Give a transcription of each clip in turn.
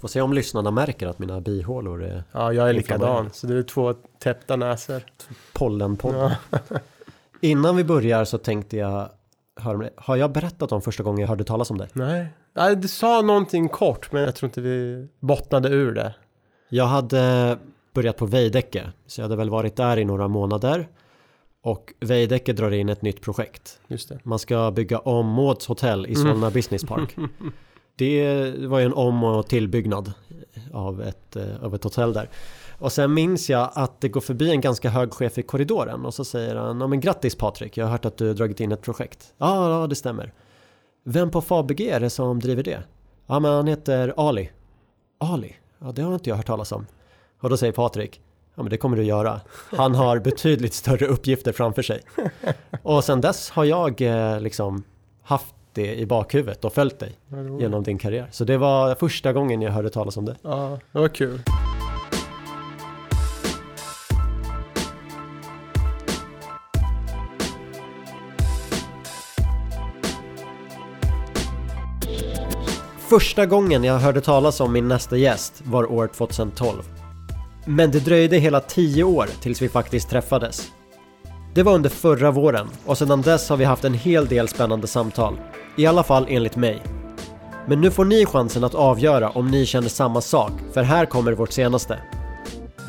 Får se om lyssnarna märker att mina bihålor är Ja, jag är likadan. Så du är två täppta näsor. pollenpodd. Ja. Innan vi börjar så tänkte jag. Har jag berättat om första gången jag hörde talas om dig? Nej. Nej, du sa någonting kort, men jag tror inte vi bottnade ur det. Jag hade börjat på Veidekke, så jag hade väl varit där i några månader. Och Veidekke drar in ett nytt projekt. Det. Man ska bygga om Mauds hotell i Solna Business Park. Det var ju en om och tillbyggnad av ett, eh, av ett hotell där. Och sen minns jag att det går förbi en ganska hög chef i korridoren och så säger han, ja men grattis Patrik, jag har hört att du har dragit in ett projekt. Ja, ja det stämmer. Vem på Fabege är det som driver det? Ja men han heter Ali. Ali? Ja det har inte jag hört talas om. Och då säger Patrik, ja men det kommer du göra. Han har betydligt större uppgifter framför sig. Och sen dess har jag eh, liksom haft det i bakhuvudet och följt dig roligt. genom din karriär. Så det var första gången jag hörde talas om det. Ja, det var kul. Första gången jag hörde talas om min nästa gäst var år 2012. Men det dröjde hela 10 år tills vi faktiskt träffades. Det var under förra våren och sedan dess har vi haft en hel del spännande samtal. I alla fall enligt mig. Men nu får ni chansen att avgöra om ni känner samma sak, för här kommer vårt senaste.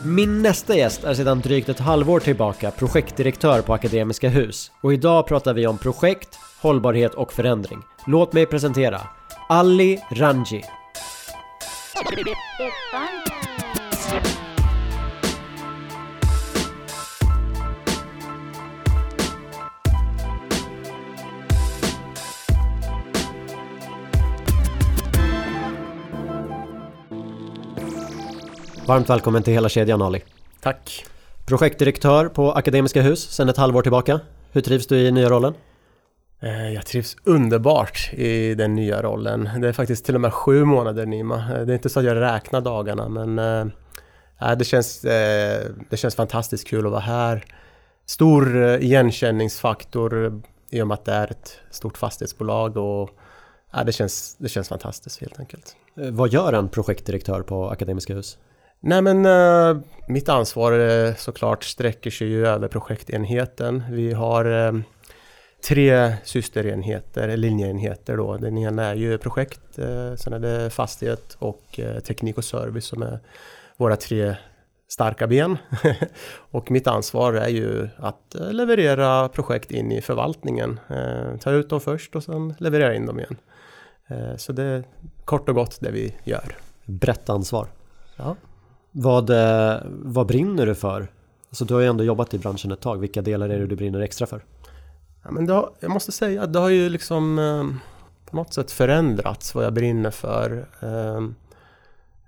Min nästa gäst är sedan drygt ett halvår tillbaka projektdirektör på Akademiska Hus och idag pratar vi om projekt, hållbarhet och förändring. Låt mig presentera Ali Ranji. Varmt välkommen till hela kedjan Ali. Tack. Projektdirektör på Akademiska Hus sedan ett halvår tillbaka. Hur trivs du i nya rollen? Eh, Jag trivs underbart i den nya rollen. Det är faktiskt till och med sju månader Nima. Eh, Det är inte så att jag räknar dagarna men eh, det, känns, det känns fantastiskt kul att vara här. Stor igenkänningsfaktor i och med att det är ett stort fastighetsbolag och det, känns, det känns fantastiskt helt enkelt. Vad gör en projektdirektör på Akademiska Hus? Nej men eh, mitt ansvar eh, såklart sträcker sig ju över projektenheten. Vi har eh, tre systerenheter, linjeenheter då. Den ena är ju projekt, eh, sen är det fastighet och eh, teknik och service som är våra tre starka ben. och mitt ansvar är ju att eh, leverera projekt in i förvaltningen. Eh, ta ut dem först och sen leverera in dem igen. Så det är kort och gott det vi gör. Brett ansvar. Ja. Vad, eh, vad brinner du för? Alltså du har ju ändå jobbat i branschen ett tag. Vilka delar är det du brinner extra för? Ja, men det har, jag måste säga att det har ju liksom eh, på något sätt förändrats vad jag brinner för. Ehm,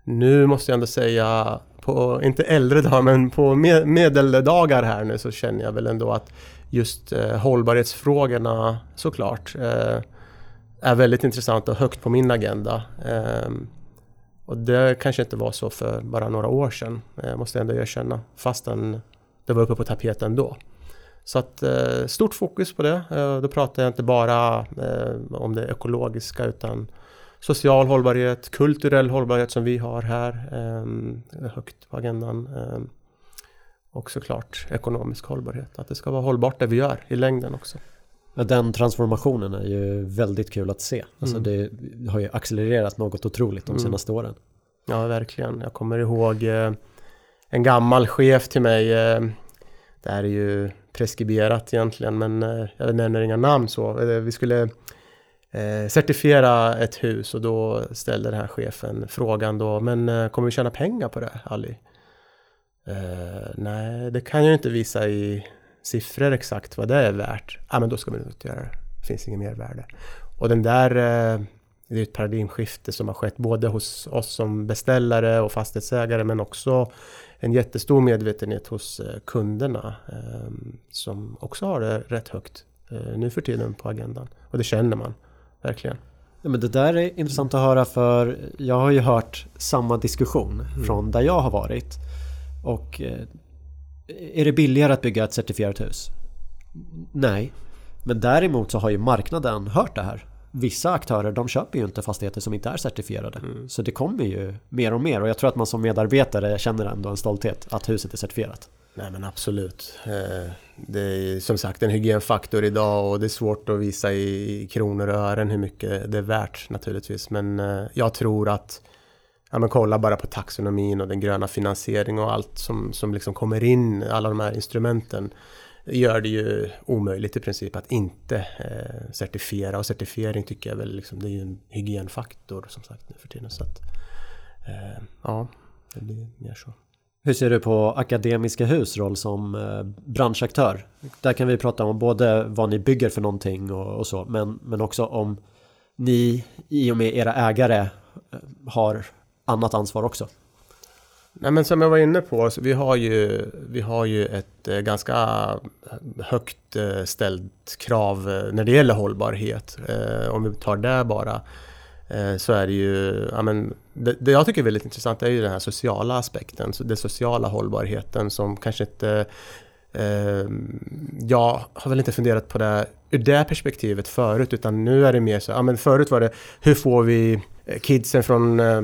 nu måste jag ändå säga, på, inte äldre dagar, men på medeldagar här nu så känner jag väl ändå att just eh, hållbarhetsfrågorna såklart är väldigt intressant och högt på min agenda. Ehm, och det kanske inte var så för bara några år sedan, eh, måste jag ändå erkänna, fastän det var uppe på tapeten då. Så att eh, stort fokus på det. Eh, då pratar jag inte bara eh, om det ekologiska utan social hållbarhet, kulturell hållbarhet som vi har här eh, högt på agendan. Eh, och såklart ekonomisk hållbarhet. Att det ska vara hållbart det vi gör i längden också. Ja, Den transformationen är ju väldigt kul att se. Alltså Mm. det har ju accelererat något otroligt de Mm. senaste åren. Ja, verkligen. Jag kommer ihåg eh, en gammal chef till mig. Eh, det här är ju preskriberat egentligen, men eh, jag nämner inga namn så. Vi skulle certifiera ett hus och då ställde den här chefen frågan då, men kommer vi tjäna pengar på det, Ali? Nej, det kan jag inte visa i siffror exakt vad det är värt. Ja, men då ska nog inte göra det. Det finns inget mervärde. Och den där eh, det är ett paradigmskifte som har skett både hos oss som beställare och fastighetsägare men också en jättestor medvetenhet hos eh, kunderna eh, som också har det rätt högt eh, nu för tiden på agendan. Och det känner man verkligen. Ja, men det där är intressant att höra för jag har ju hört samma diskussion från där jag har varit. Och är det billigare att bygga ett certifierat hus? Nej. Men däremot så har ju marknaden hört det här. vissa aktörer de köper ju inte fastigheter som inte är certifierade. Mm. Så det kommer ju mer och mer och jag tror att man som medarbetare känner ändå en stolthet att huset är certifierat. Nej men absolut. Eh, det är som sagt en hygienfaktor idag och det är svårt att visa i kronor och ören hur mycket det är värt naturligtvis. Men eh, jag tror att ja, men kolla bara på taxonomin och den gröna finansiering och allt som, som liksom kommer in, alla de här instrumenten gör det ju omöjligt i princip att inte eh, certifiera och certifiering tycker jag väl liksom, det är ju en hygienfaktor som sagt nu för tiden. Så att, eh, ja, det blir mer så. Hur ser du på Akademiska Hus roll som eh, branschaktör? Där kan vi prata om både vad ni bygger för någonting och, och så, men, men också om ni i och med era ägare eh, har annat ansvar också. Nej men som jag var inne på, så vi har ju, vi har ju ett eh, ganska högt eh, ställt krav eh, när det gäller hållbarhet. Om vi tar det bara så är det ju, ja, men, det, det jag tycker är väldigt intressant är ju den här sociala aspekten, så den sociala hållbarheten som kanske inte eh, jag har väl inte funderat på det ur det perspektivet förut utan nu är det mer så, ja men förut var det hur får vi Eh, kidsen från eh,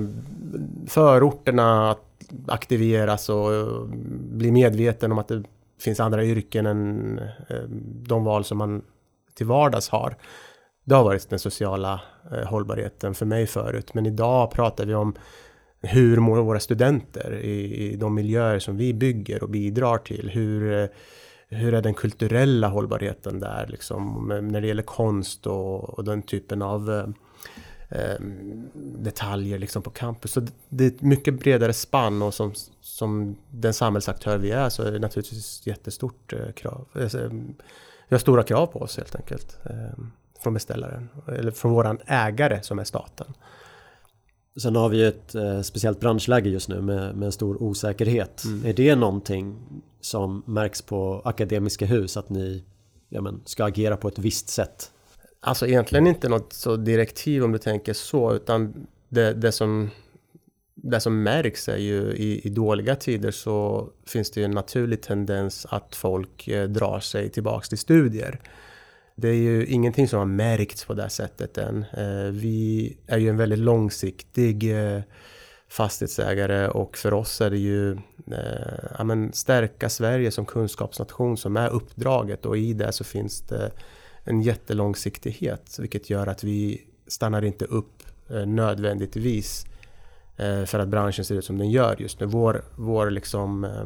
förorterna att aktiveras och eh, bli medveten om att det finns andra yrken än de val som man till vardags har. Det har varit den sociala hållbarheten för mig förut. Men idag pratar vi om hur mår våra studenter i, de miljöer som vi bygger och bidrar till? Hur, hur är den kulturella hållbarheten där liksom när det gäller konst och, och den typen av eh, detaljer liksom på campus. Så det är ett mycket bredare spann och som, som den samhällsaktör vi är så är det naturligtvis jättestort eh, krav. Eh, vi har stora krav på oss helt enkelt. Eh, från beställaren, eller från våran ägare som är staten. Sen har vi ju ett eh, speciellt branschläge just nu med, med stor osäkerhet. Mm. Är det någonting som märks på Akademiska Hus att ni ja, men, ska agera på ett visst sätt Alltså egentligen inte något så direktiv om du tänker så, utan det, det som det som märks är ju i, i, dåliga tider så finns det ju en naturlig tendens att folk eh, drar sig tillbaks till studier. Det är ju ingenting som har märkts på det sättet än. Eh, vi är ju en väldigt långsiktig eh, fastighetsägare och för oss är det ju eh, ja, men stärka Sverige som kunskapsnation som är uppdraget och i det så finns det en jättelångsiktighet vilket gör att vi stannar inte upp eh, nödvändigtvis eh, för att branschen ser ut som den gör just nu. Vår, vår, liksom, eh,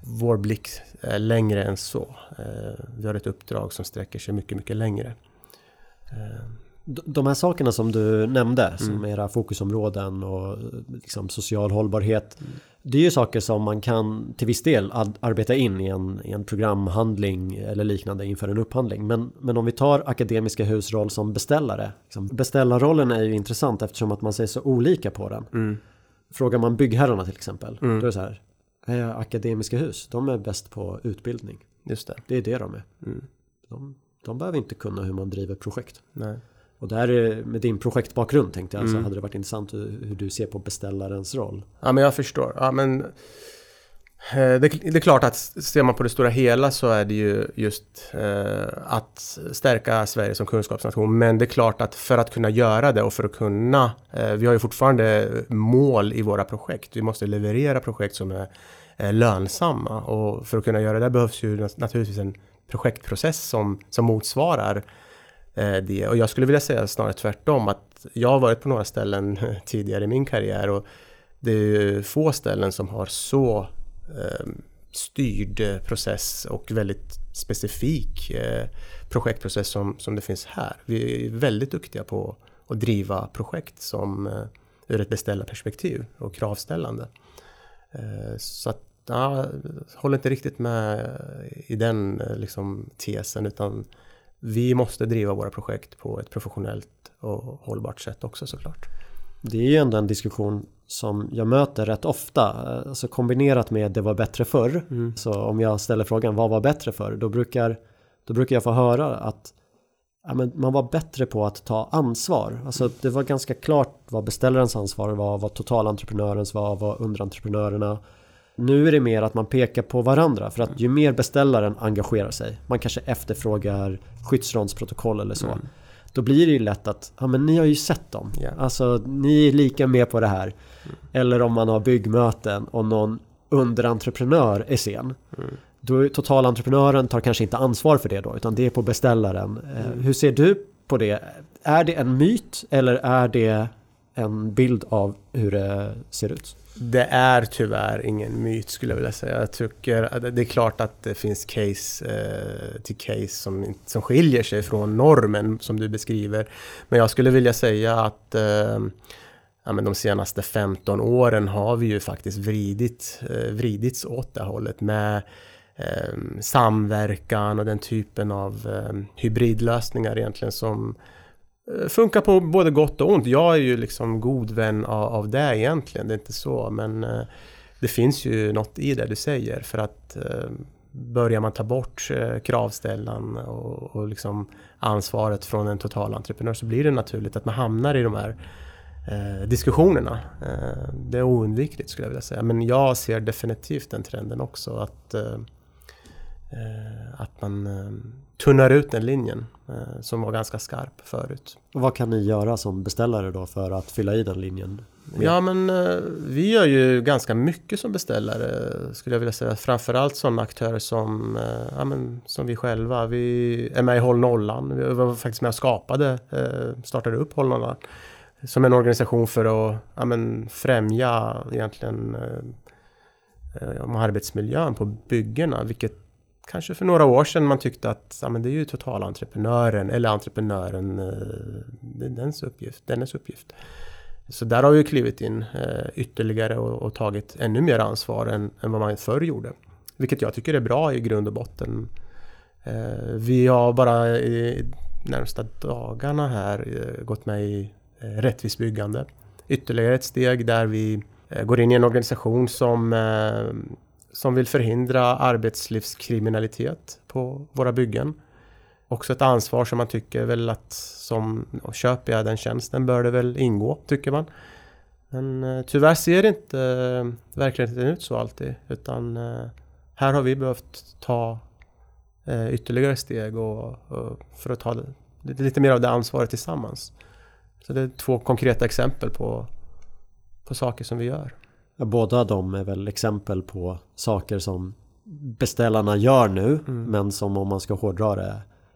vår blick är längre än så. Eh, vi har ett uppdrag som sträcker sig mycket, mycket längre. Eh, de här sakerna som du nämnde, mm. som era fokusområden och liksom social hållbarhet. Mm. Det är ju saker som man kan till viss del arbeta in i en, i en programhandling eller liknande inför en upphandling. Men, men om vi tar Akademiska Hus roll som beställare. Liksom, beställarrollen är ju intressant eftersom att man ser så olika på den. Mm. Frågar man byggherrarna till exempel. Mm. Då är det så här. Är Akademiska Hus, de är bäst på utbildning. Just det. Det är det de är. Mm. De, de behöver inte kunna hur man driver projekt. Nej. Och där med din projektbakgrund tänkte jag, mm. så hade det varit intressant hur, du ser på beställarens roll. Ja men jag förstår. Ja, men, eh, det, det, är klart att ser man på det stora hela så är det ju just eh, att stärka Sverige som kunskapsnation. Men det är klart att för att kunna göra det och för att kunna, eh, vi har ju fortfarande mål i våra projekt. Vi måste leverera projekt som är, är lönsamma och för att kunna göra det behövs ju naturligtvis en projektprocess som, som motsvarar Eh, Eh, det. Och jag skulle vilja säga snarare tvärtom att jag har varit på några ställen tidigare i min karriär och det är få ställen som har så ehm, eh, styrd process och väldigt specifik eh, projektprocess som, som det finns här. Vi är väldigt duktiga på att driva projekt som eh, ur ett beställarperspektiv och kravställande. Eh, så att, ja, jag håller inte riktigt med i den eh, liksom, tesen utan vi måste driva våra projekt på ett professionellt och hållbart sätt också såklart. Det är ju ändå en diskussion som jag möter rätt ofta. Alltså kombinerat med det var bättre förr. Mm. Så om jag ställer frågan vad var bättre förr? Då brukar, då brukar jag få höra att ja, men man var bättre på att ta ansvar. Alltså det var ganska klart vad beställarens ansvar var, vad totalentreprenörens var, vad underentreprenörerna nu är det mer att man pekar på varandra för att ju mer beställaren engagerar sig, man kanske efterfrågar skyddsrondsprotokoll eller så. Mm. Då blir det ju lätt att, ja men ni har ju sett dem. Ja. Alltså ni är lika med på det här. Eller om man har byggmöten och någon underentreprenör är sen. Mm. Då totalentreprenören tar kanske inte ansvar för det då, utan det är på beställaren. Eh, Hur ser du på det? Är det en myt eller är det en bild av hur det ser ut? Det är tyvärr ingen myt skulle jag vilja säga. Jag tycker att det är klart att det finns case eh, till case som, som skiljer sig från normen som du beskriver. Men jag skulle vilja säga att eh, ja, men de senaste 15 åren har vi ju faktiskt vridit, eh, vridits åt det hållet med eh, samverkan och den typen av eh, hybridlösningar egentligen som eh, Eh, funkar på både gott och ont. Jag är ju liksom god vän av, av det egentligen, det är inte så. Men eh, det finns ju något i det du säger för att eh, börjar man ta bort kravställan och, och liksom ansvaret från en totalentreprenör så blir det naturligt att man hamnar i de här eh, diskussionerna. Eh, det är oundvikligt skulle jag vilja säga. Men jag ser definitivt den trenden också att, eh, eh, att man eh, tunnar ut den linjen eh, som var ganska skarp förut. Och vad kan ni göra som beställare då för att fylla i den linjen? Ja men eh, vi gör ju ganska mycket som beställare skulle jag vilja säga. Framförallt sådana aktörer som, eh, ja, men, som vi själva. Vi är med i Håll Nollan. Vi var faktiskt med och skapade, startade upp Håll Nollan. Som en organisation för att ja, men, främja egentligen om arbetsmiljön på byggena. Vilket kanske för några år sedan man tyckte att ja, men det är ju totalentreprenören eller entreprenören, eh, det är dens uppgift, dennes uppgift. Så där har vi klivit in eh, ytterligare och, och tagit ännu mer ansvar än, än vad man förr gjorde. Vilket jag tycker är bra i grund och botten. Eh, vi har bara i närmsta dagarna här gått med i eh, Rättvist byggande. Ytterligare ett steg där vi går in i en organisation som, som vill förhindra arbetslivskriminalitet på våra byggen. Också ett ansvar som man tycker väl att som köper jag den tjänsten bör det väl ingå, tycker man. Men eh, tyvärr ser det inte eh, verkligheten ut så alltid. Utan eh, här har vi behövt ta eh, ytterligare steg och, och för att ta det, lite, lite mer av det ansvaret tillsammans. Så det är två konkreta exempel på, på saker som vi gör. Båda de är väl exempel på saker som beställarna gör nu Mm. men som om man ska hårdra det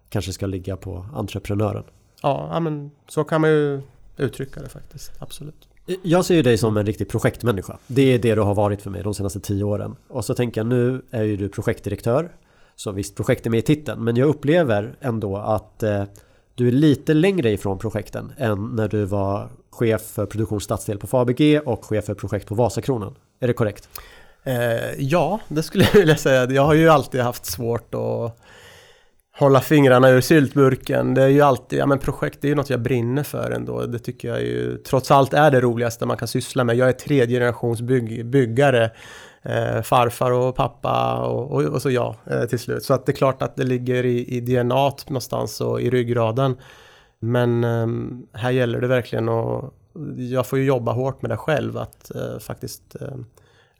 kanske ska ligga på entreprenören. Ja, ja, men så kan man ju uttrycka det faktiskt. Absolut. Jag ser ju dig som en riktig projektmänniska. Det är det du har varit för mig de senaste tio åren. Och så tänker jag nu är ju du projektdirektör. Så visst, projekt är med i titeln. Men jag upplever ändå att eh, du är lite längre ifrån projekten än när du var chef för produktionsstadsdel på Fabege och chef för projekt på Vasakronan. Är det korrekt? Eh, ja, det skulle jag vilja säga. Jag har ju alltid haft svårt att hålla fingrarna ur syltburken. Det är ju alltid, ja men projekt det är ju något jag brinner för ändå. Det tycker jag ju trots allt är det roligaste man kan syssla med. Jag är tredje generations bygg, byggare. Eh, farfar och pappa och, och, och så jag eh, till slut. Så att det är klart att det ligger i, i DNA någonstans och i ryggraden. Men eh, här gäller det verkligen att jag får ju jobba hårt med det själv att eh, faktiskt eh,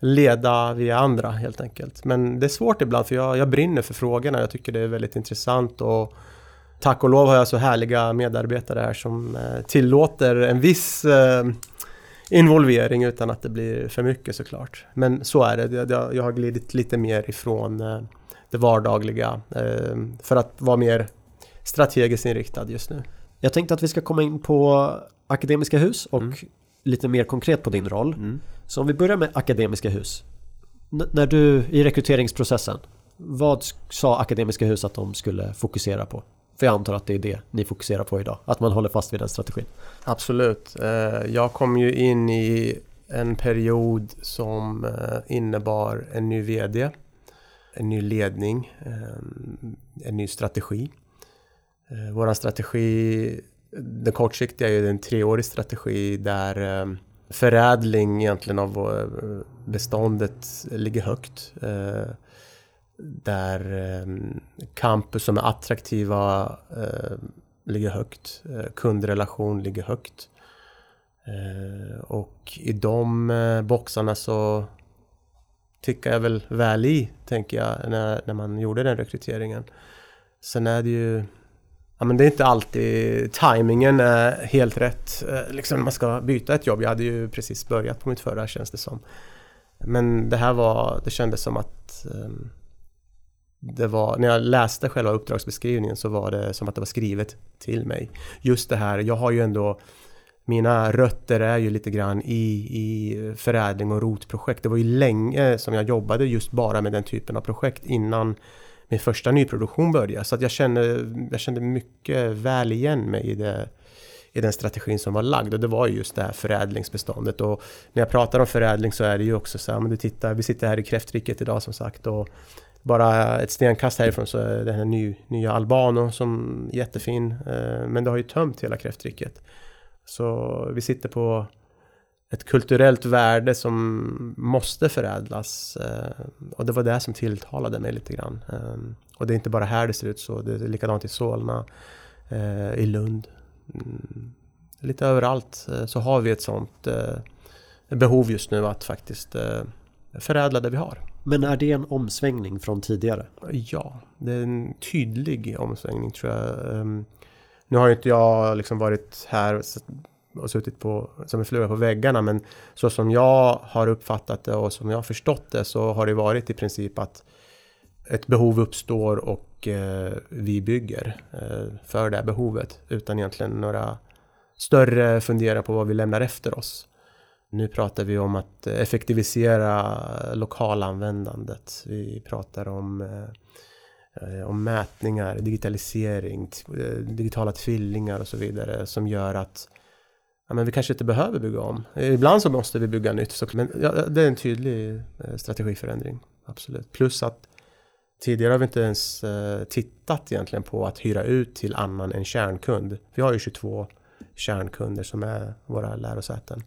leda via andra helt enkelt. Men det är svårt ibland för jag, jag brinner för frågorna. Jag tycker det är väldigt intressant och tack och lov har jag så härliga medarbetare här som eh, tillåter en viss eh, involvering utan att det blir för mycket såklart. Men så är det. Jag, jag, har glidit lite mer ifrån eh, det vardagliga eh, för att vara mer strategiskt inriktad just nu. Jag tänkte att vi ska komma in på Akademiska hus och Mm. lite mer konkret på din roll. Så om vi börjar med Akademiska hus. N- när du i rekryteringsprocessen, vad sa Akademiska hus att de skulle fokusera på? För jag antar att det är det ni fokuserar på idag, att man håller fast vid den strategin. Absolut. Eh, jag kom ju in i en period som eh, innebar en ny VD, en ny ledning, eh, en ny strategi. Vår strategi, den kortsiktiga är ju en treårig strategi där förädling egentligen av beståndet ligger högt. Där eh, campus som är attraktiva eh, ligger högt. Eh, Kundrelation ligger högt. Eh, Och i de eh, boxarna så tickar jag väl väl i, tänker jag, när, när man gjorde den rekryteringen. Sen är det ju Ja, men det är inte alltid tajmingen är helt rätt. eh, Liksom när man ska byta ett jobb. Jag hade ju precis börjat på mitt förra känns det som. Men det här var, det kändes som att ehm, det var, när jag läste själva uppdragsbeskrivningen så var det som att det var skrivet till mig. Just det här, jag har ju ändå mina rötter är ju lite grann i, i förädling och rotprojekt. Det var ju länge som jag jobbade just bara med den typen av projekt innan min första nyproduktion började. Så att jag, kände, jag kände mycket väl igen mig i, det, i den strategin som var lagd. Och det var ju just det här förädlingsbeståndet. Och när jag pratar om förädling så är det ju också så här, men du tittar, vi sitter här i kräftriket idag som sagt. Och bara ett stenkast härifrån så är det här ny, nya Albano som är jättefin. Eh, men det har ju tömt hela kräftriket. Så vi sitter på ett kulturellt värde som måste förädlas. Eh, och det var det som tilltalade mig lite grann. Eh, och det är inte bara här det ser ut så. Det är likadant i Solna, i Lund. Mm, lite överallt så har vi ett sånt behov just nu att faktiskt förädla det vi har. Men är det en omsvängning från tidigare? Ja, det är en tydlig omsvängning tror jag. Ehm, nu har ju inte jag liksom varit här och suttit på, som en fluga på väggarna men så som jag har uppfattat det och som jag har förstått det så har det varit i princip att ett behov uppstår och eh, vi bygger eh, för det här behovet utan egentligen några större fundera på vad vi lämnar efter oss. Nu pratar vi om att effektivisera lokalanvändandet. Vi pratar om, eh, om mätningar, digitalisering, eh, digitala tvillingar och så vidare som gör att ja, men vi kanske inte behöver bygga om. Ibland så måste vi bygga nytt, så, men ja, det är en tydlig eh, strategiförändring. Absolut. Plus att tidigare har vi inte ens eh, tittat egentligen på att hyra ut till annan än kärnkund. Vi har ju 22 kärnkunder som är våra lärosäten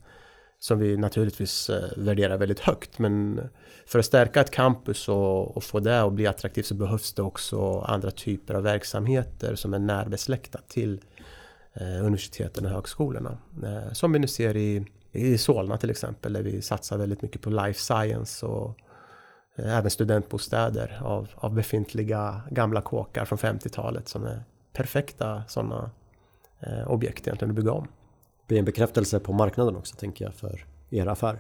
som vi naturligtvis eh, värderar väldigt högt. Men för att stärka ett campus och, och få det att bli attraktivt så behövs det också andra typer av verksamheter som är närbesläktat till eh, universiteten och högskolorna. Eh, som vi nu ser i, i Solna till exempel där vi satsar väldigt mycket på life science och eh, även studentbostäder av, av befintliga gamla kåkar från 50-talet som är perfekta sådana eh, objekt egentligen att bygga om blir en bekräftelse på marknaden också tänker jag för er affär.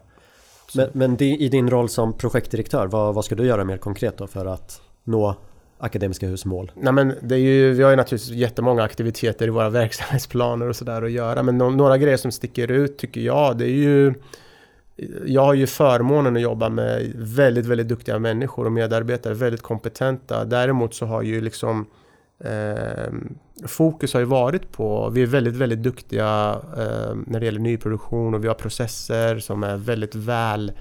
Men, men det, i din roll som projektdirektör, vad, vad ska du göra mer konkret då för att nå Akademiska Hus mål? Nej men det är ju, vi har ju naturligtvis jättemånga aktiviteter i våra verksamhetsplaner och sådär att göra. Men no några grejer som sticker ut tycker jag, det är ju jag har ju förmånen att jobba med väldigt, väldigt duktiga människor och medarbetare, väldigt kompetenta. Däremot så har ju liksom eh, fokus har ju varit på, vi är väldigt, väldigt duktiga eh, när det gäller nyproduktion och vi har processer som är väldigt väl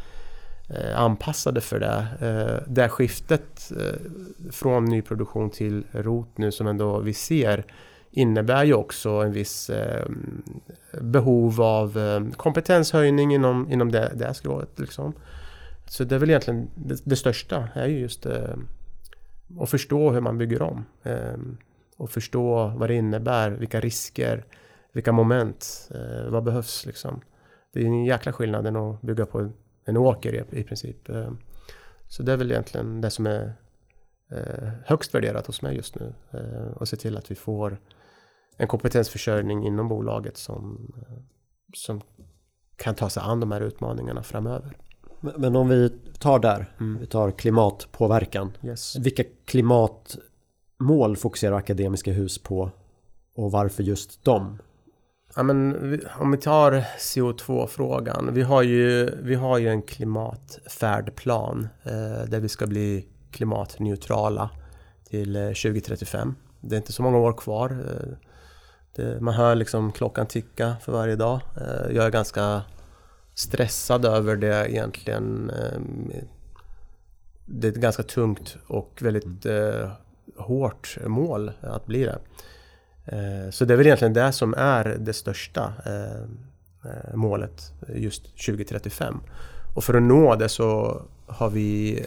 eh, anpassade för det. Eh, det här skiftet eh, från nyproduktion till rot nu som ändå vi ser innebär ju också en viss eh, behov av eh, kompetenshöjning inom, inom det, det här skrået. Liksom. Så det är väl egentligen det, det största är ju just eh, att förstå hur man bygger om. Eh, och förstå vad det innebär, vilka risker, vilka moment, eh, vad behövs liksom. Det är en jäkla skillnad än att bygga på en, åker i, i princip. Eh, så det är väl egentligen det som är eh, högst värderat hos mig just nu. Eh, och se till att vi får en kompetensförsörjning inom bolaget som, som kan ta sig an de här utmaningarna framöver. Men, om vi tar där, Mm. vi tar klimatpåverkan. Yes. Vilka klimatmål fokuserar Akademiska Hus på och varför just dem? Ja, men om vi tar CO2-frågan. Vi har ju, vi har ju en klimatfärdplan eh, där vi ska bli klimatneutrala till eh, 2035. Det är inte så många år kvar. Eh, det, man hör liksom klockan ticka för varje dag. Eh, jag är ganska stressad över det egentligen. Eh, det är ett ganska tungt och väldigt eh, hårt mål att bli det. Eh, så det är väl egentligen det som är det största eh, eh, målet just 2035. Och för att nå det så har vi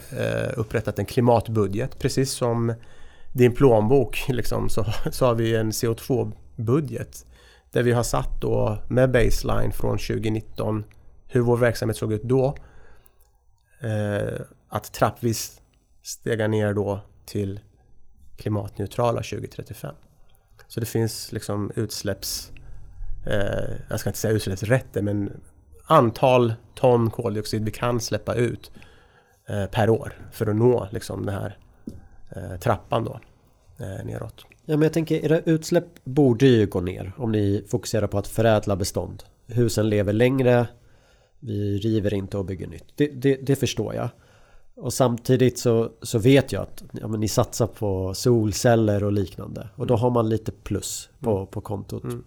upprättat en klimatbudget. Precis som din plånbok liksom, så, så har vi en CO2-budget. Där vi har satt då med baseline från 2019 hur vår verksamhet såg ut då. Att trappvis stega ner då till klimatneutrala 2035. Så det finns liksom utsläpps... Eh, jag ska inte säga utsläppsrätter men antal ton koldioxid vi kan släppa ut eh, per år för att nå liksom den här eh, trappan då eh, neråt. Ja, men jag tänker era utsläpp borde ju gå ner om ni fokuserar på att förädla bestånd. Husen lever längre, vi river inte och bygger nytt. Det, det, det förstår jag. Och samtidigt så, så vet jag att ja, men ni satsar på solceller och liknande. Och då har man lite plus på, mm. på kontot. Mm.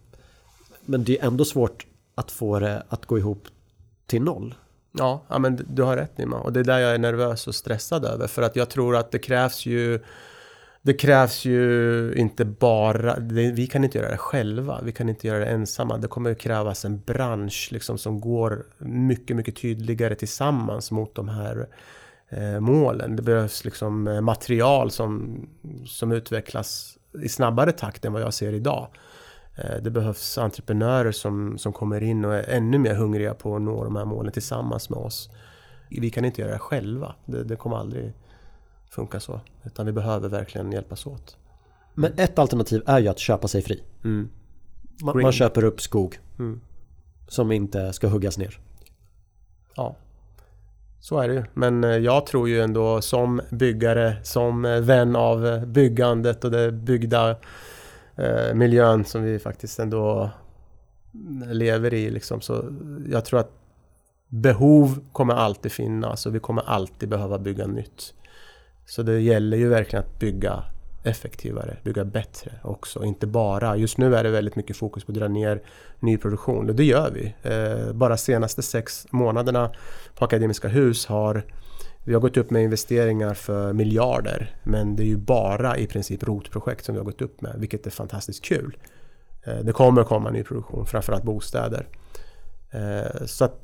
Men det är ändå svårt att få det att gå ihop till noll. Ja, ja men du har rätt Nima. Och det är där jag är nervös och stressad över. För att jag tror att det krävs ju det krävs ju inte bara, det, vi kan inte göra det själva, vi kan inte göra det ensamma. Det kommer att krävas en bransch liksom, som går mycket, mycket tydligare tillsammans mot de här målen. Det behövs liksom eh, material som, som utvecklas i snabbare takt än vad jag ser idag. Eh, det behövs entreprenörer som, som kommer in och är ännu mer hungriga på att nå de här målen tillsammans med oss. Vi kan inte göra det själva. Det, det kommer aldrig funka så. Utan vi behöver verkligen hjälpas åt. Men ett alternativ är ju att köpa sig fri. Mm. Man, man, köper upp skog. Mm. Som inte ska huggas ner. Ja. Så är det ju. Men eh, jag tror ju ändå som byggare, som eh, vän av eh, byggandet och den byggda eh, miljön som vi faktiskt ändå mm, lever i. Liksom. Så jag tror att behov kommer alltid finnas och vi kommer alltid behöva bygga nytt. Så det gäller ju verkligen att bygga effektivare, bygga bättre också. Inte bara, just nu är det väldigt mycket fokus på att dra ner nyproduktion och det gör vi. Eh, bara senaste sex månaderna på Akademiska Hus har vi har gått upp med investeringar för miljarder men det är ju bara i princip rotprojekt som vi har gått upp med vilket är fantastiskt kul. Eh, det kommer komma nyproduktion, framförallt bostäder. Eh, så att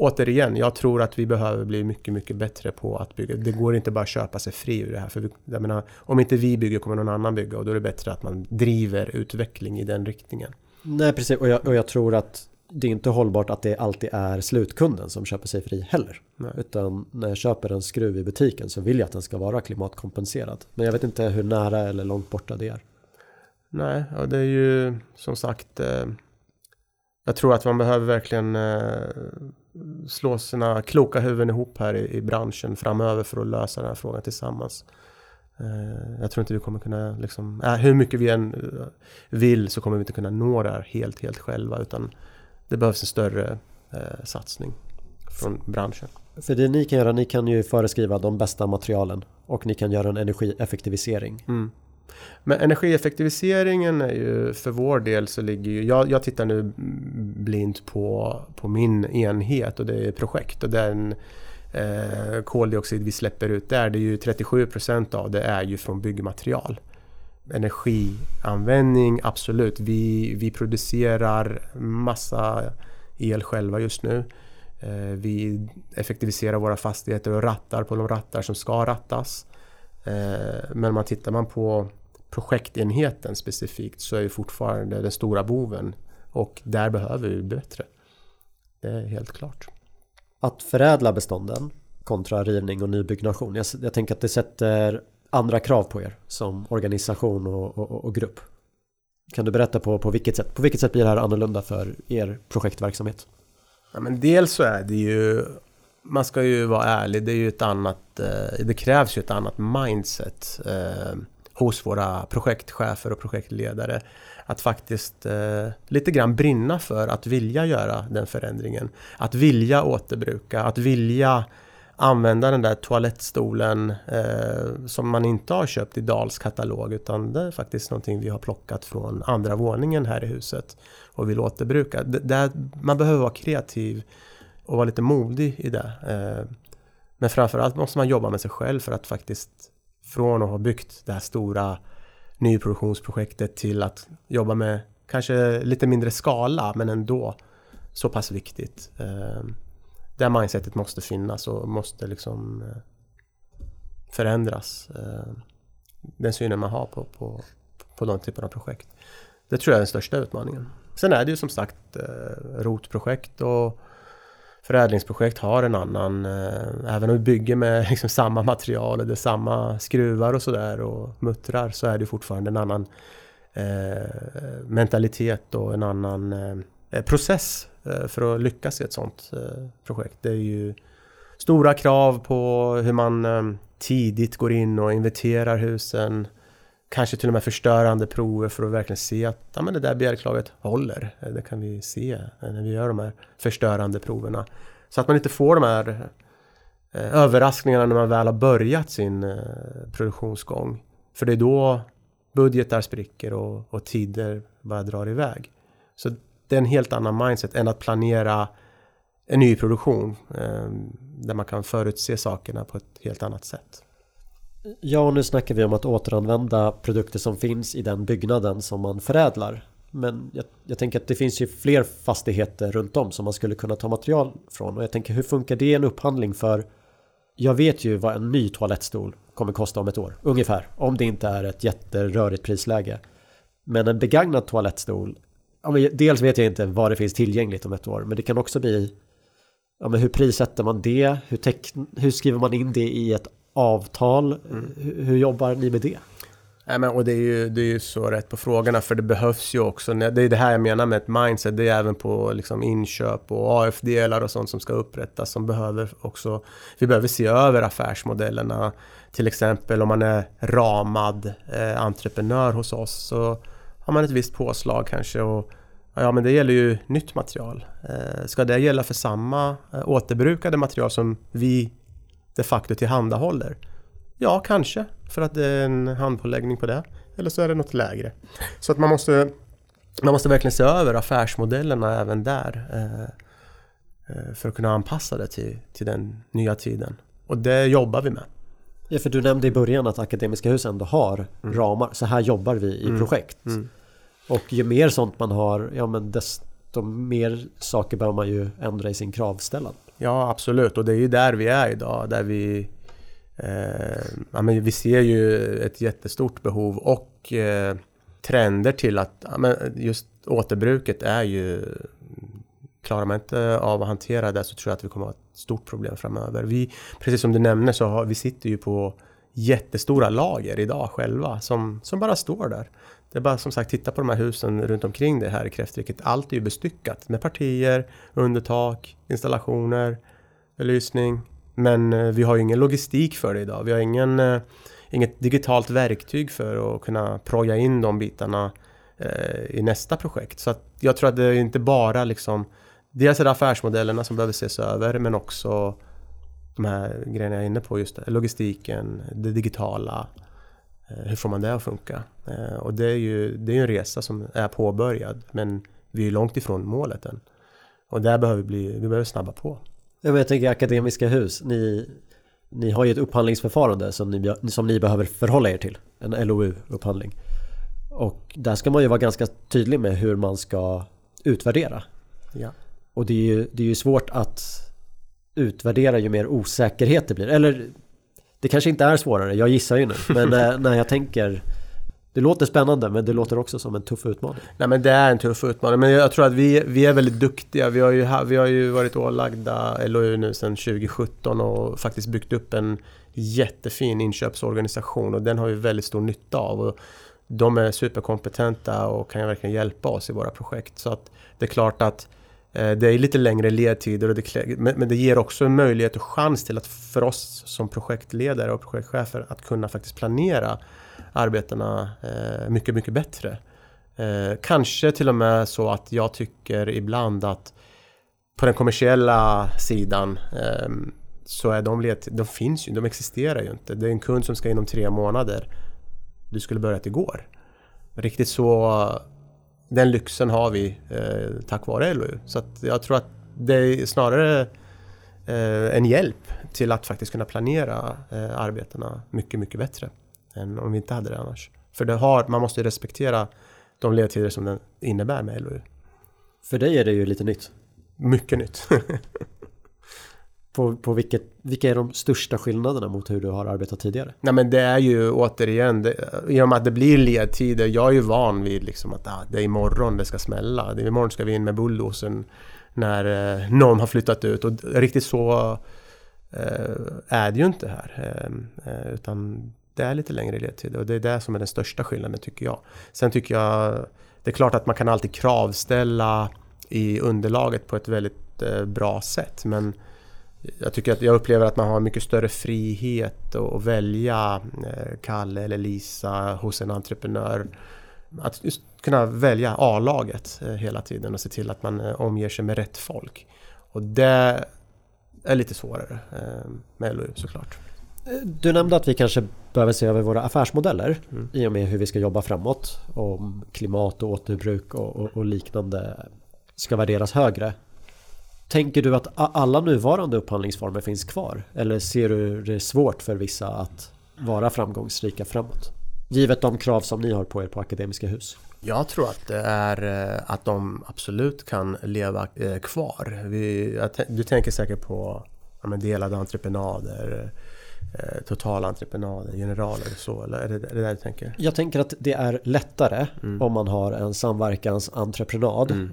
återigen, jag tror att vi behöver bli mycket, mycket bättre på att bygga. Det går inte bara att köpa sig fri ur det här. För vi, jag menar, om inte vi bygger kommer någon annan bygga och då är det bättre att man driver utveckling i den riktningen. Nej, precis. Och jag, och jag tror att det är inte hållbart att det alltid är slutkunden som köper sig fri heller. Nej. Utan när jag köper en skruv i butiken så vill jag att den ska vara klimatkompenserad. Men jag vet inte hur nära eller långt borta det är. Nej, och det är ju som sagt eh, jag tror att man behöver verkligen eh, slå sina kloka huvuden ihop här i, i, branschen framöver för att lösa den här frågan tillsammans. Eh, jag tror inte vi kommer kunna, liksom, äh, hur mycket vi än eh, vill så kommer vi inte kunna nå det här helt, helt själva utan det behövs en större eh, satsning från branschen. För det ni kan göra, ni kan ju föreskriva de bästa materialen och ni kan göra en energieffektivisering. Mm. Men energieffektiviseringen är ju för vår del så ligger ju, jag, jag tittar nu blint på, på min enhet och det är projekt och den eh, koldioxid vi släpper ut där, det är ju 37% av det är ju från byggmaterial. Energianvändning, absolut. Vi, vi producerar massa el själva just nu. Eh, vi effektiviserar våra fastigheter och rattar på de rattar som ska rattas. Eh, men man tittar man på projektenheten specifikt så är ju fortfarande den stora boven och där behöver vi bli bättre. Det är helt klart. Att förädla bestånden kontra rivning och nybyggnation. Jag, jag tänker att det sätter andra krav på er som organisation och, och, och, grupp. Kan du berätta på, på vilket sätt? På vilket sätt blir det här annorlunda för er projektverksamhet? Ja, men dels så är det ju man ska ju vara ärlig, det är ju ett annat, eh, det krävs ju ett annat mindset eh, hos våra projektchefer och projektledare. Att faktiskt eh, lite grann brinna för att vilja göra den förändringen. Att vilja återbruka, att vilja använda den där toalettstolen eh, som man inte har köpt i Dals katalog utan det är faktiskt någonting vi har plockat från andra våningen här i huset och vill återbruka. D där man behöver vara kreativ och vara lite modig i det. Eh, men framförallt måste man jobba med sig själv för att faktiskt från att ha byggt det här stora nyproduktionsprojektet till att jobba med kanske lite mindre skala men ändå så pass viktigt. Eh, det det mindsetet måste finnas och måste liksom eh, förändras. Eh, den synen man har på, på, på de typerna av projekt. Det tror jag är den största utmaningen. Sen är det ju som sagt rotprojekt och förädlingsprojekt har en annan, eh, även om vi bygger med liksom samma material och det är samma skruvar och sådär och muttrar så är det fortfarande en annan eh, mentalitet och en annan eh, eh, process eh, för att lyckas i ett sånt eh, projekt. Det är ju stora krav på hur man eh, tidigt går in och inventerar husen. Kanske till och med förstörande prover för att verkligen se att ja, men det där bjälklaget håller. Det kan vi se när vi gör de här förstörande proverna. Så att man inte får de här eh, överraskningarna när man väl har börjat sin eh, produktionsgång. För det är då budgetar spricker och, och tider bara drar iväg. Så det är en helt annan mindset än att planera en ny produktion eh, där man kan förutse sakerna på ett helt annat sätt. Ja, och nu snackar vi om att återanvända produkter som finns i den byggnaden som man förädlar. Men jag, jag, tänker att det finns ju fler fastigheter runt om som man skulle kunna ta material från. Och jag tänker hur funkar det i en upphandling för jag vet ju vad en ny toalettstol kommer kosta om ett år, ungefär. Om det inte är ett jätterörigt prisläge. Men en begagnad toalettstol, ja, dels vet jag inte vad det finns tillgängligt om ett år, men det kan också bli ja, men hur prissätter man det? Hur, hur skriver man in det i ett avtal? Mm. Hur, jobbar ni med det? Nej, men, och det är, ju, det är ju så rätt på frågorna för det behövs ju också. Det är det här jag menar med ett mindset. Det är även på liksom, inköp och AF-delar och sånt som ska upprättas som behöver också. Vi behöver se över affärsmodellerna. Till exempel om man är ramad eh, entreprenör hos oss så har man ett visst påslag kanske. Och, ja men det gäller ju nytt material. Eh, ska det gälla för samma eh, återbrukade material som vi de facto tillhandahåller? Ja, kanske. För att det är en handpåläggning på det. Eller så är det något lägre. Så att man måste, man måste verkligen se över affärsmodellerna även där. Eh, eh, för att kunna anpassa det till, till den nya tiden. Och det jobbar vi med. Ja, för du nämnde i början att Akademiska hus ändå har mm. ramar. Så här jobbar vi i mm. projekt. Mm. Och ju mer sånt man har, ja men desto mer saker behöver man ju ändra i sin kravställan. Ja, absolut. Och det är ju där vi är idag. Där vi Eh, ja, men vi ser ju ett jättestort behov och eh, trender till att ja, men just återbruket är ju Klarar man inte av att hantera det så tror jag att vi kommer att ha ett stort problem framöver. Vi, precis som du nämner så har, vi sitter ju på jättestora lager idag själva som, som bara står där. Det är bara som sagt titta på de här husen runt omkring det här i Kräftriket. Allt är ju bestyckat med partier, undertak, installationer, belysning, men eh, vi har ju ingen logistik för det idag. Vi har ingen, eh, inget digitalt verktyg för att kunna proja in de bitarna eh, i nästa projekt. Så jag tror att det är inte bara liksom Dels är det affärsmodellerna som behöver ses över men också de här grejerna jag är inne på just det, logistiken, det digitala. Hur får man det att funka? Och det är ju det är en resa som är påbörjad men vi är långt ifrån målet än. Och där behöver vi, bli, vi behöver snabba på. Ja, men jag tänker Akademiska Hus, ni, ni har ju ett upphandlingsförfarande som ni, som ni behöver förhålla er till. En LOU-upphandling. Och där ska man ju vara ganska tydlig med hur man ska utvärdera. Ja. Och det är, ju, det är ju svårt att utvärdera ju mer osäkerhet det blir. Eller det kanske inte är svårare, jag gissar ju nu. Men när, när jag tänker det låter spännande men det låter också som en tuff utmaning. Nej men det är en tuff utmaning men jag tror att vi, vi är väldigt duktiga. Vi har, ju, vi har ju varit ålagda LOU nu sedan 2017 och faktiskt byggt upp en jättefin inköpsorganisation och den har vi väldigt stor nytta av. Och de är superkompetenta och kan verkligen hjälpa oss i våra projekt. Så att det är klart att eh, Eh, det är lite längre ledtider och det, men det ger också en möjlighet och chans till att för oss som projektledare och projektchefer att kunna faktiskt planera arbetena eh, mycket, mycket bättre. Eh, kanske till och med så att jag tycker ibland att på den kommersiella sidan ehm, så är de, ledtider, de finns ju, de existerar ju inte. Det är en kund som ska inom tre månader. Du skulle börjat igår. Riktigt så, den lyxen har vi eh, tack vare LOU. Så jag tror att det är snarare eh, en hjälp till att faktiskt kunna planera eh, arbetena mycket, mycket bättre än om vi inte hade det annars. För det har, man måste respektera de ledtider som den innebär med LOU. För dig är det ju lite nytt. Mycket nytt. på, på vilket, vilka är de största skillnaderna mot hur du har arbetat tidigare? Nej men det är ju återigen, det, i och med att det blir ledtider, jag är ju van vid liksom att ah, det är imorgon det ska smälla. Det är imorgon ska vi in med bulldozern. när eh, någon har flyttat ut och riktigt så eh, är det ju inte här. Ehm, eh, utan det är lite längre ledtider. och det är det som är den största skillnaden tycker jag. Sen tycker jag det är klart att man kan alltid kravställa i underlaget på ett väldigt eh, bra sätt men jag tycker att jag upplever att man har mycket större frihet att välja eh, Kalle eller Lisa hos en entreprenör. Att kunna välja A-laget eh, hela tiden och se till att man eh, omger sig med rätt folk. Och det är lite svårare med LOU såklart. Du nämnde att vi kanske behöver se över våra affärsmodeller mm. i och med hur vi ska jobba framåt. Om klimat och återbruk och, och, och liknande ska värderas högre. Tänker du att alla nuvarande upphandlingsformer finns kvar? Eller ser du det svårt för vissa att vara framgångsrika framåt? Givet de krav som ni har på er på Akademiska Hus. Jag tror att det är eh, att de absolut kan leva eh, kvar. Vi, du tänker säkert på ja, delade entreprenader, eh, totalentreprenader, generaler och så, eller är det, är det där du tänker? Jag tänker att det är lättare mm. om man har en samverkansentreprenad. Mm.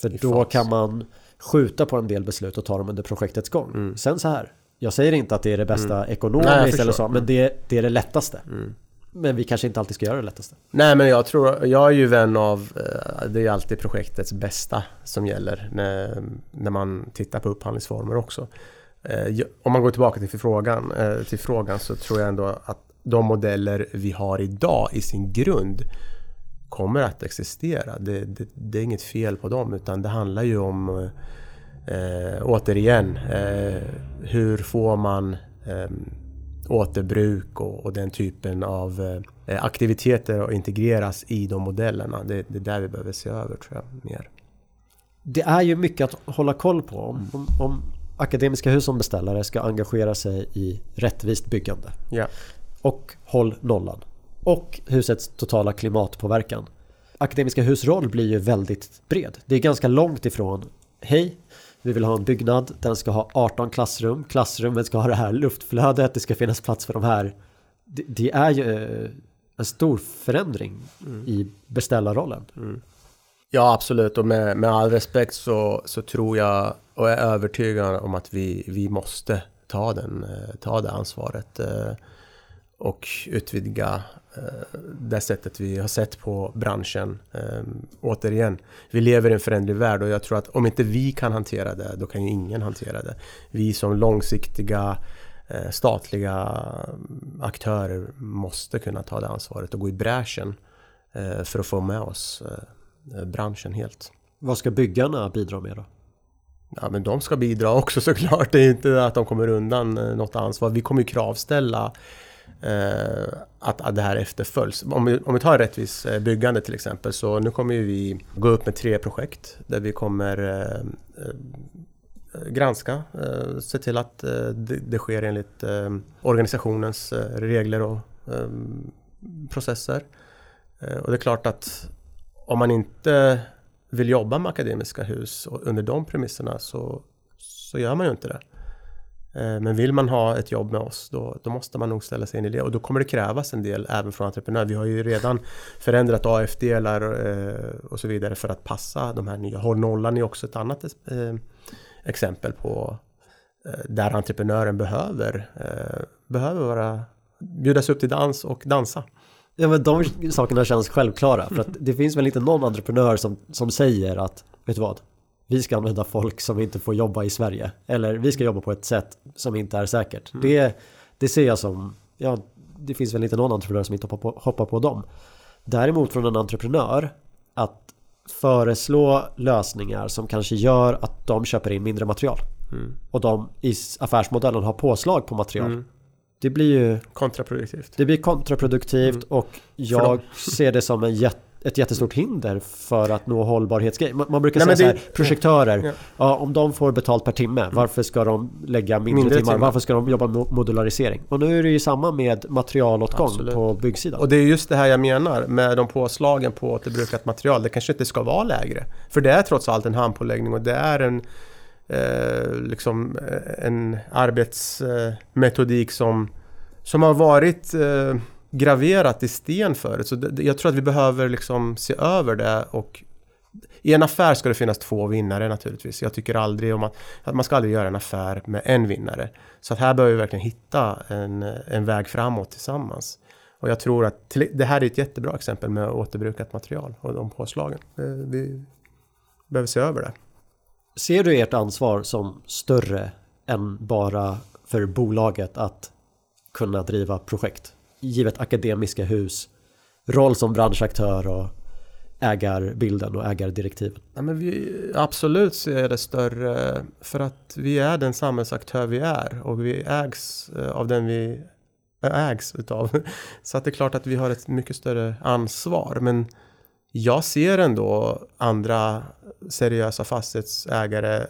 För I då fas. kan man skjuta på en del beslut och ta dem under projektets gång. Mm. Sen så här, jag säger inte att det är det bästa mm. ekonomiskt eller så, men det, det är det lättaste. Mm. Men vi kanske inte alltid ska göra det lättaste. Nej men jag tror, jag är ju vän av, eh, det är alltid projektets bästa som gäller när, när man tittar på upphandlingsformer också. Eh, om man går tillbaka till frågan, eh, till frågan så tror jag ändå att de modeller vi har idag i sin grund kommer att existera. Det, det, det, är inget fel på dem utan det handlar ju om eh, återigen eh, hur får man eh, återbruk och, och, den typen av eh, aktiviteter att integreras i de modellerna. Det, det är där vi behöver se över tror jag mer. Det är ju mycket att hålla koll på. Om, om, om Akademiska Hus som beställare ska engagera sig i rättvist byggande. Ja. Och håll nollan och husets totala klimatpåverkan. Akademiska Hus roll blir ju väldigt bred. Det är ganska långt ifrån Hej, vi vill ha en byggnad, den ska ha 18 klassrum, klassrummet ska ha det här luftflödet, det ska finnas plats för de här. Det, det är ju eh, en stor förändring mm. i beställarrollen. Mm. Ja absolut och med, med all respekt så, så tror jag och är övertygad om att vi, vi måste ta, den, eh, ta det ansvaret eh, och utvidga det sättet vi har sett på branschen. Ehm, återigen, vi lever i en föränderlig värld och jag tror att om inte vi kan hantera det, då kan ju ingen hantera det. Vi som långsiktiga eh, statliga aktörer måste kunna ta det ansvaret och gå i bräschen eh, för att få med oss branschen helt. Vad ska byggarna bidra med då? Ja men de ska bidra också såklart. Det är inte att de kommer undan något ansvar. Vi kommer ju kravställa eh, Eh, att, att det här efterföljs. Om vi, om vi tar rättvis eh, byggande till exempel så nu kommer vi gå upp med tre projekt där vi kommer eh, eh, granska, eh, se till att eh, det, det, sker enligt eh, organisationens regler och processer. och det är klart att om man inte vill jobba med akademiska hus under de premisserna så, så gör man ju inte det. Eh, men vill man ha ett jobb med oss då, då, måste man nog ställa sig in i det och då kommer det krävas en del även från entreprenörer. Vi har ju redan förändrat AF-delar eh, och så vidare för att passa de här nya. Håll nollan är också ett annat eh, exempel på där entreprenören behöver, behöver vara, bjudas upp till dans och dansa. Ja men de sakerna känns självklara för att det finns väl inte någon entreprenör som, som säger att vet du vad vi ska använda folk som inte får jobba i Sverige. Eller vi ska jobba på ett sätt som inte är säkert. Mm. Det, det ser jag som, ja, det finns väl inte någon entreprenör som inte hoppar på, hoppar på dem. Däremot från en entreprenör att föreslå lösningar som kanske gör att de köper in mindre material. Mm. Och de i affärsmodellen har påslag på material. Mm. Det blir ju kontraproduktivt. Det blir kontraproduktivt mm. och jag ser det som en jätte ett jättestort hinder för att nå hållbarhetsgrej. Man, man brukar Nej, säga det, så här, projektörer, ja. ja. om de får betalt per timme, mm. varför ska de lägga mindre, mindre timmar? timmar? Varför ska de jobba med modularisering? Och nu är det ju samma med materialåtgång Absolut. på byggsidan. Och det är just det här jag menar med de påslagen på återbrukat material. Det kanske inte ska vara lägre. För det är trots allt en handpåläggning och det är en eh, liksom eh, en arbetsmetodik som, som har varit eh, graverat i sten förut. Så det, jag tror att vi behöver liksom se över det och i en affär ska det finnas två vinnare naturligtvis. Jag tycker aldrig om att, att man ska aldrig göra en affär med en vinnare. Så att här behöver vi verkligen hitta en, en väg framåt tillsammans. Och jag tror att till, det här är ett jättebra exempel med återbrukat material och de påslagen. Eh, vi behöver se över det. Ser du ert ansvar som större än bara för bolaget att kunna driva projekt? Givet Akademiska Hus roll som branschaktör och ägarbilden och ägardirektivet? Ja, men vi absolut ser det större för att vi är den samhällsaktör vi är och vi ägs eh, av den vi ägs utav. Så att det är klart att vi har ett mycket större ansvar. Men jag ser ändå andra seriösa fastighetsägare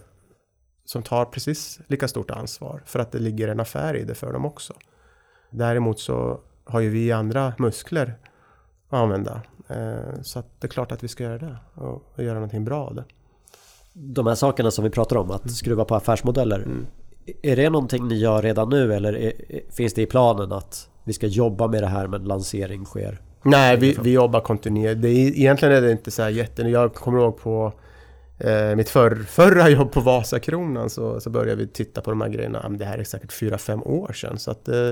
som tar precis lika stort ansvar för att det ligger en affär i det för dem också. Däremot så har ju vi andra muskler att använda. Eh, så det är klart att vi ska göra det och göra någonting bra av det. De här sakerna som vi pratar om, att mm. skruva på affärsmodeller. Mm. Är det någonting ni gör redan nu eller är, finns det i planen att vi ska jobba med det här men lansering sker? Nej, vi, vi jobbar kontinuerligt. egentligen är det inte så här jätte... Jag kommer ihåg på eh, mitt för, förra jobb på Vasakronan så, så började vi titta på de här grejerna. det här är säkert 4-5 år sedan. Så att, eh,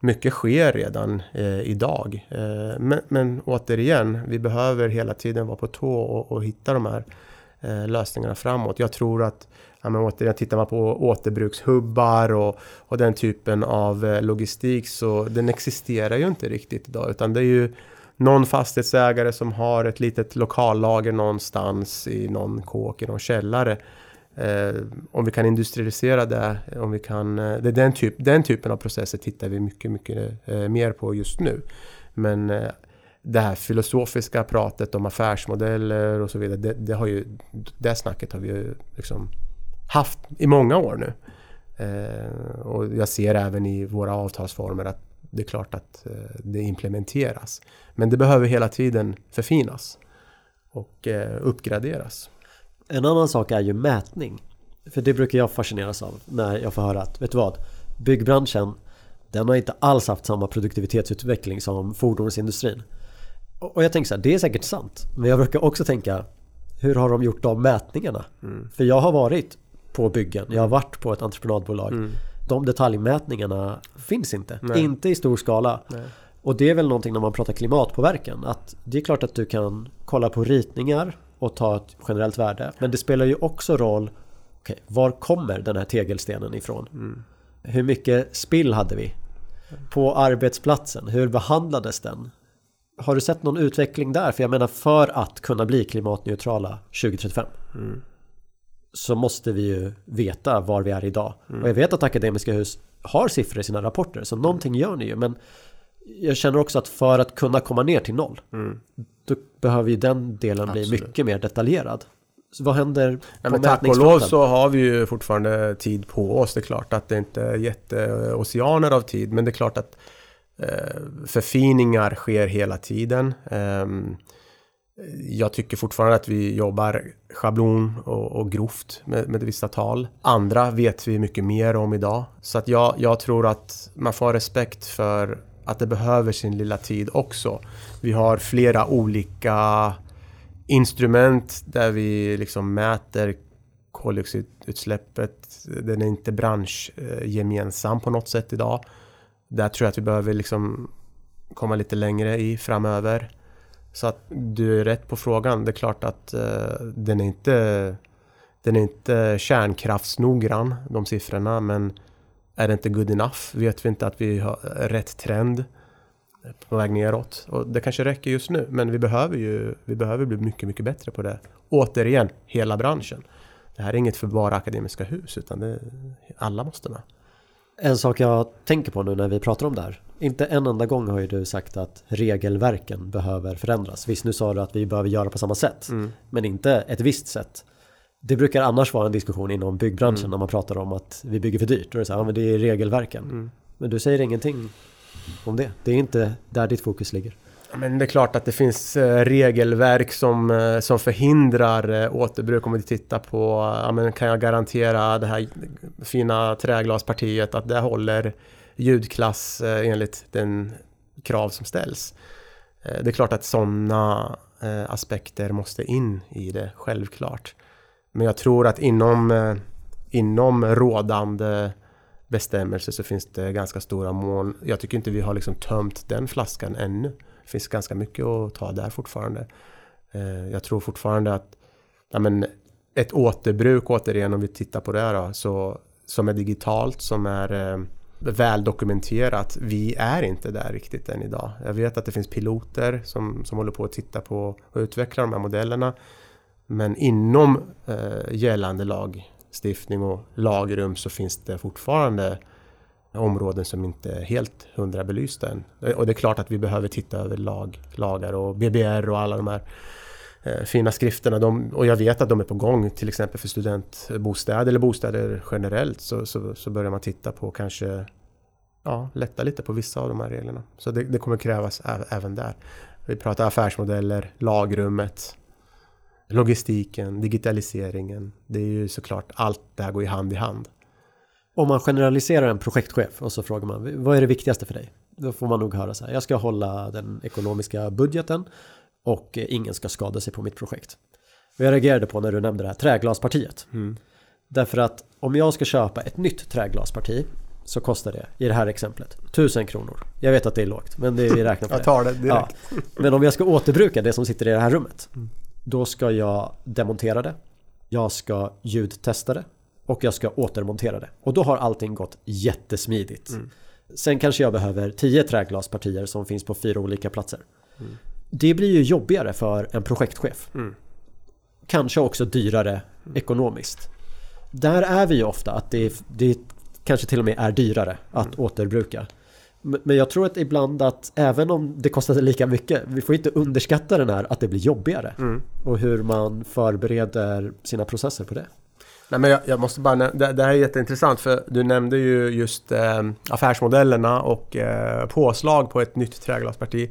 mycket sker redan eh, idag. Eh, men, men, återigen, vi behöver hela tiden vara på tå och, och hitta de här eh, lösningarna framåt. Jag tror att ja, men återigen, tittar man på återbrukshubbar och, och den typen av eh, logistik så den existerar ju inte riktigt idag utan det är ju någon fastighetsägare som har ett litet lokallager någonstans i någon kåk, i någon källare. Eh, om vi kan industrialisera det, om vi kan, eh, det den, typ, den typen av processer tittar vi mycket, mycket eh, mer på just nu. Men eh, det här filosofiska pratet om affärsmodeller och så vidare, det, det, har ju, det snacket har vi ju liksom haft i många år nu. Eh, och jag ser även i våra avtalsformer att det är klart att eh, det implementeras. Men det behöver hela tiden förfinas och eh, uppgraderas. En annan sak är ju mätning. För det brukar jag fascineras av när jag får höra att, vet du vad? Byggbranschen, den har inte alls haft samma produktivitetsutveckling som fordonsindustrin. Och jag tänker så här, det är säkert sant. Men jag brukar också tänka, hur har de gjort de mätningarna? Mm. För jag har varit på byggen, jag har varit på ett entreprenadbolag. Mm. De detaljmätningarna finns inte. Nej. Inte i stor skala. Nej. Och det är väl någonting när man pratar klimatpåverkan. Att det är klart att du kan kolla på ritningar och ta ett generellt värde. Men det spelar ju också roll okay, Var kommer den här tegelstenen ifrån? Mm. Hur mycket spill hade vi? På arbetsplatsen, hur behandlades den? Har du sett någon utveckling där? För jag menar för att kunna bli klimatneutrala 2035 mm. Så måste vi ju veta var vi är idag. Mm. Och jag vet att Akademiska Hus har siffror i sina rapporter så någonting gör ni ju. Men jag känner också att för att kunna komma ner till noll mm. Då behöver ju den delen Absolut. bli mycket mer detaljerad. Så vad händer på ja, men Tack och lov så har vi ju fortfarande tid på oss. Det är klart att det inte är jätteoceaner av tid. Men det är klart att eh, förfiningar sker hela tiden. Eh, jag tycker fortfarande att vi jobbar schablon och, och grovt med, med vissa tal. Andra vet vi mycket mer om idag. Så att jag, jag tror att man får respekt för att det behöver sin lilla tid också. Vi har flera olika instrument där vi liksom mäter koldioxidutsläppet. Den är inte branschgemensam på något sätt idag. Där tror jag att vi behöver liksom komma lite längre i framöver. Så att du är rätt på frågan. Det är klart att uh, den är inte den är inte kärnkraftsnoggrann, de siffrorna, men är det inte good enough? Vet vi inte att vi har rätt trend på väg neråt? Och det kanske räcker just nu, men vi behöver ju vi behöver bli mycket, mycket bättre på det. Återigen, hela branschen. Det här är inget för bara Akademiska Hus, utan det, alla måste med. En sak jag tänker på nu när vi pratar om det här. Inte en enda gång har ju du sagt att regelverken behöver förändras. Visst, nu sa du att vi behöver göra på samma sätt, mm. men inte ett visst sätt. Det brukar annars vara en diskussion inom byggbranschen mm. när man pratar om att vi bygger för dyrt. Då är det så här, ja, men det är regelverken. Mm. Men du säger ingenting om det. Det är inte där ditt fokus ligger. Men det är klart att det finns eh, regelverk som, eh, som förhindrar eh, återbruk. Om vi tittar på, ja, men kan jag garantera det här fina träglaspartiet att det håller ljudklass enligt den krav som ställs. Det är klart att sådana aspekter måste in i det, självklart. Men jag tror att inom, eh, inom rådande bestämmelser så finns det ganska stora mål. Jag tycker inte vi har liksom tömt den flaskan ännu. Det finns ganska mycket att ta där fortfarande. Eh, jag tror fortfarande att ja, men ett återbruk återigen om vi tittar på det då, så, som är digitalt, som är eh, väl dokumenterat. Vi är inte där riktigt än idag. Jag vet att det finns piloter som, som håller på att titta på och utveckla de här modellerna. Men inom eh, gällande lagstiftning och lagrum så finns det fortfarande områden som inte är helt hundra belysta än. Och det är klart att vi behöver titta över lag, lagar och BBR och alla de här eh, fina skrifterna. De, och jag vet att de är på gång till exempel för studentbostäder eller bostäder generellt så, så, så börjar man titta på kanske ja, lätta lite på vissa av de här reglerna. Så det, det kommer krävas även där. Vi pratar affärsmodeller, lagrummet, logistiken, digitaliseringen. Det är ju såklart allt det här går ju hand i hand. Om man generaliserar en projektchef och så frågar man vad är det viktigaste för dig? Då får man nog höra så här, jag ska hålla den ekonomiska budgeten och ingen ska skada sig på mitt projekt. Och jag reagerade på när du nämnde det här träglaspartiet. Mm. Därför att om jag ska köpa ett nytt träglasparti så kostar det i det här exemplet 1000 kronor. Jag vet att det är lågt men det vi räknar på jag tar det direkt. Ja. Men om jag ska återbruka det som sitter i det här rummet mm. Då ska jag demontera det. Jag ska ljudtesta det och jag ska återmontera det. Och då har allting gått jättesmidigt. Mm. Sen kanske jag behöver 10 träglaspartier som finns på fyra olika platser. Mm. Det blir ju jobbigare för en projektchef. Mm. Kanske också dyrare ekonomiskt. Där är vi ju ofta att det det kanske till och med är dyrare att mm. återbruka. Men jag tror att ibland att även om det kostar lika mycket, vi får inte underskatta den här att det blir jobbigare. Mm. Och hur man förbereder sina processer på det. Nej, men jag, jag måste bara det, det här är jätteintressant för du nämnde ju just eh, affärsmodellerna och eh, påslag på ett nytt träglasparti.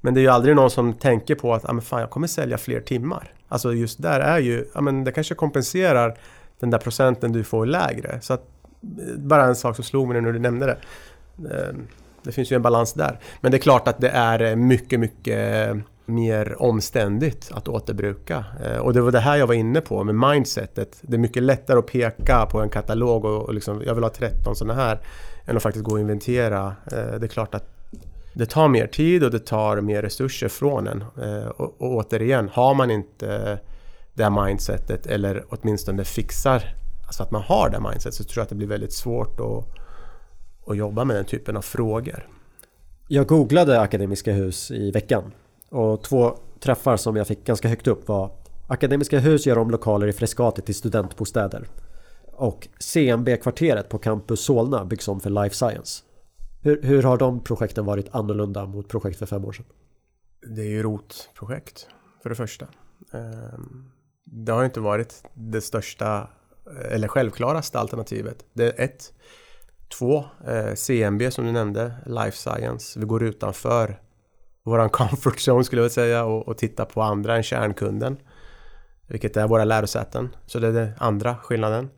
Men det är ju aldrig någon som tänker på att ah, men fan, jag kommer sälja fler timmar. Alltså just där är ju, ah, men det kanske kompenserar den där procenten du får lägre. Så att bara en sak som slog mig när du nämnde det. Ehm, det finns ju en balans där. Men det är klart att det är eh, mycket, mycket eh, mer omständigt att återbruka. Eh, och det var det här jag var inne på med mindsetet. Det är mycket lättare att peka på en katalog och, och liksom, jag vill ha 13 sådana här än att faktiskt gå och inventera. Det är klart att det tar mer tid och det tar mer resurser från en. Och, och återigen, har man inte det här mindsetet eller åtminstone fixar alltså att man har det mindsetet så tror jag att det blir väldigt svårt att, att jobba med den typen av frågor. Jag googlade Akademiska hus i veckan och två träffar som jag fick ganska högt upp var Akademiska hus gör om lokaler i Frescati till studentbostäder och CMB-kvarteret på Campus Solna byggs om för Life Science. Hur, hur, har de projekten varit annorlunda mot projekt för fem år sedan? Det är ju ROT-projekt för det första. Ehm, det har inte varit det största eller självklaraste alternativet. Det är ett. Två, eh, CMB som du nämnde, Life Science. Vi går utanför våran comfort zone skulle jag säga och, och tittar på andra än kärnkunden. Vilket är våra lärosäten. Så det är den andra skillnaden.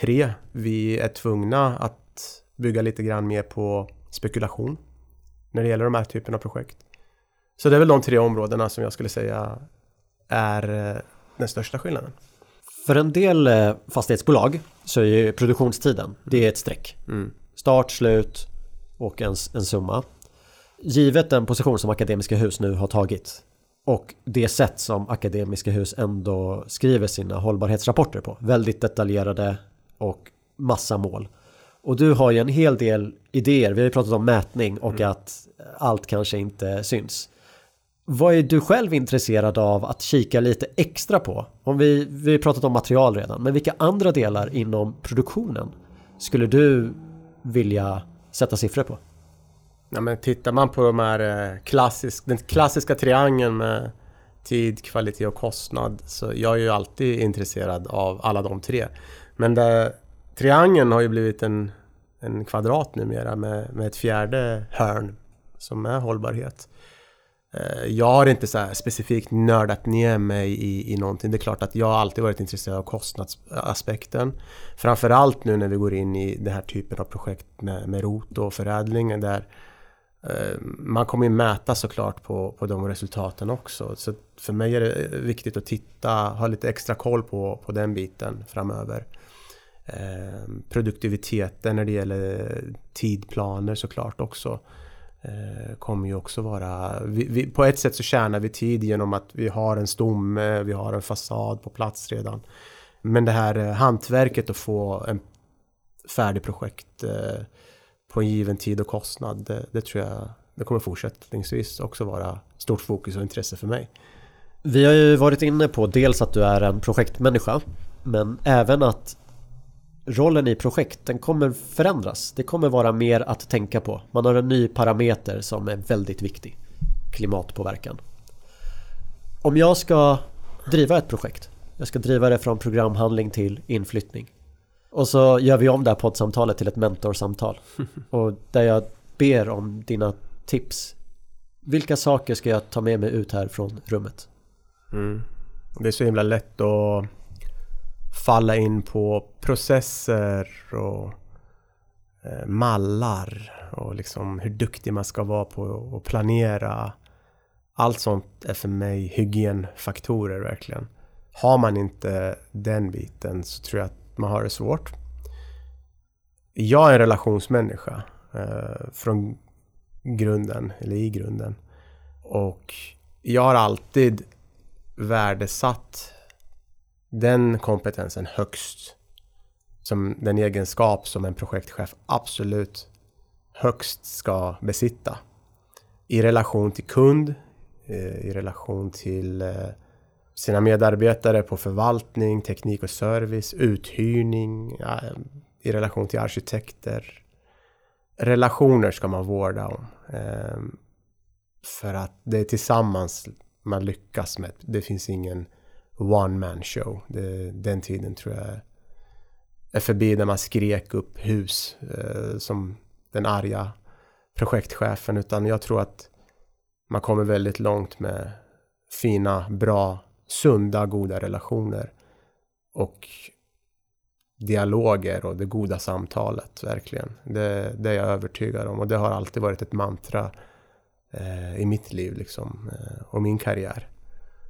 Tre, vi är tvungna att bygga lite grann mer på spekulation när det gäller de här typen av projekt. Så det är väl de tre områdena som jag skulle säga är eh, den största skillnaden. För en del eh, fastighetsbolag så är ju produktionstiden, det är ett streck. Mm. Start, slut och en, en summa. Givet den position som Akademiska Hus nu har tagit och det sätt som Akademiska Hus ändå skriver sina hållbarhetsrapporter på. Väldigt detaljerade och massa mål. Och du har ju en hel del idéer. Vi har ju pratat om mätning och mm. att allt kanske inte syns. Vad är du själv intresserad av att kika lite extra på? Om vi, vi har pratat om material redan, men vilka andra delar inom produktionen skulle du vilja sätta siffror på? Ja, men tittar man på de här eh, klassisk, den klassiska triangeln med tid, kvalitet och kostnad så jag är ju alltid intresserad av alla de tre. Men det, triangeln har ju blivit en, en kvadrat numera med, med ett fjärde hörn som är hållbarhet. Eh, jag har inte så specifikt nördat ner mig i, i någonting. Det är klart att jag alltid varit intresserad av kostnadsaspekten. Framförallt nu när vi går in i den här typen av projekt med, med rot och förädling där eh, man kommer ju mäta såklart på, på de resultaten också. Så för mig är det eh, viktigt att titta, ha lite extra koll på, på den biten framöver. Eh, produktiviteten när det gäller tidplaner såklart också eh, Eh, kommer ju också vara... Vi, vi, på ett sätt så tjänar vi tid genom att vi har en stomme, vi har en fasad på plats redan. Men det här eh, hantverket att få en färdig projekt eh, på en given tid och kostnad, det, det, tror jag det kommer fortsättningsvis också vara stort fokus och intresse för mig. Vi har ju varit inne på dels att du är en projektmänniska men även att rollen i projekten kommer förändras. Det kommer vara mer att tänka på. Man har en ny parameter som är väldigt viktig. Klimatpåverkan. Om jag ska driva ett projekt. Jag ska driva det från programhandling till inflyttning. Och så gör vi om det här poddsamtalet till ett mentorsamtal. Och där jag ber om dina tips. Vilka saker ska jag ta med mig ut här från rummet? Mm. Det är så himla lätt att falla in på processer och eh, mallar och liksom hur duktig man ska vara på att planera. Allt sånt är för mig hygienfaktorer verkligen. Har man inte den biten så tror jag att man har det svårt. Jag är en relationsmänniska eh, från grunden, eller i grunden. Och jag har alltid värdesatt den kompetensen högst. Som den egenskap som en projektchef absolut högst ska besitta. I relation till kund, eh, i relation till eh, sina medarbetare på förvaltning, teknik och service, uthyrning, i relation till arkitekter. Relationer ska man vårda om. Eh, för att det är tillsammans man lyckas med. Det finns ingen one man show. Det, den tiden tror jag är förbi när man skrek upp hus eh, som den arga projektchefen. Utan jag tror att man kommer väldigt långt med fina, bra, sunda, goda relationer. Och dialoger och det goda samtalet, verkligen. Det, det är jag övertygad om och det har alltid varit ett mantra eh, i mitt liv liksom, eh, och min karriär.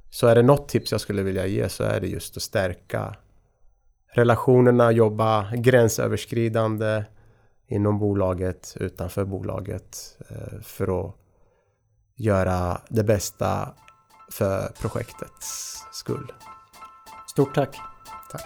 Så är det något tips jag skulle vilja ge så är det just att stärka relationerna, jobba gränsöverskridande inom bolaget, utanför bolaget eh, för att göra det bästa för projektets skull. Stort tack! Tack!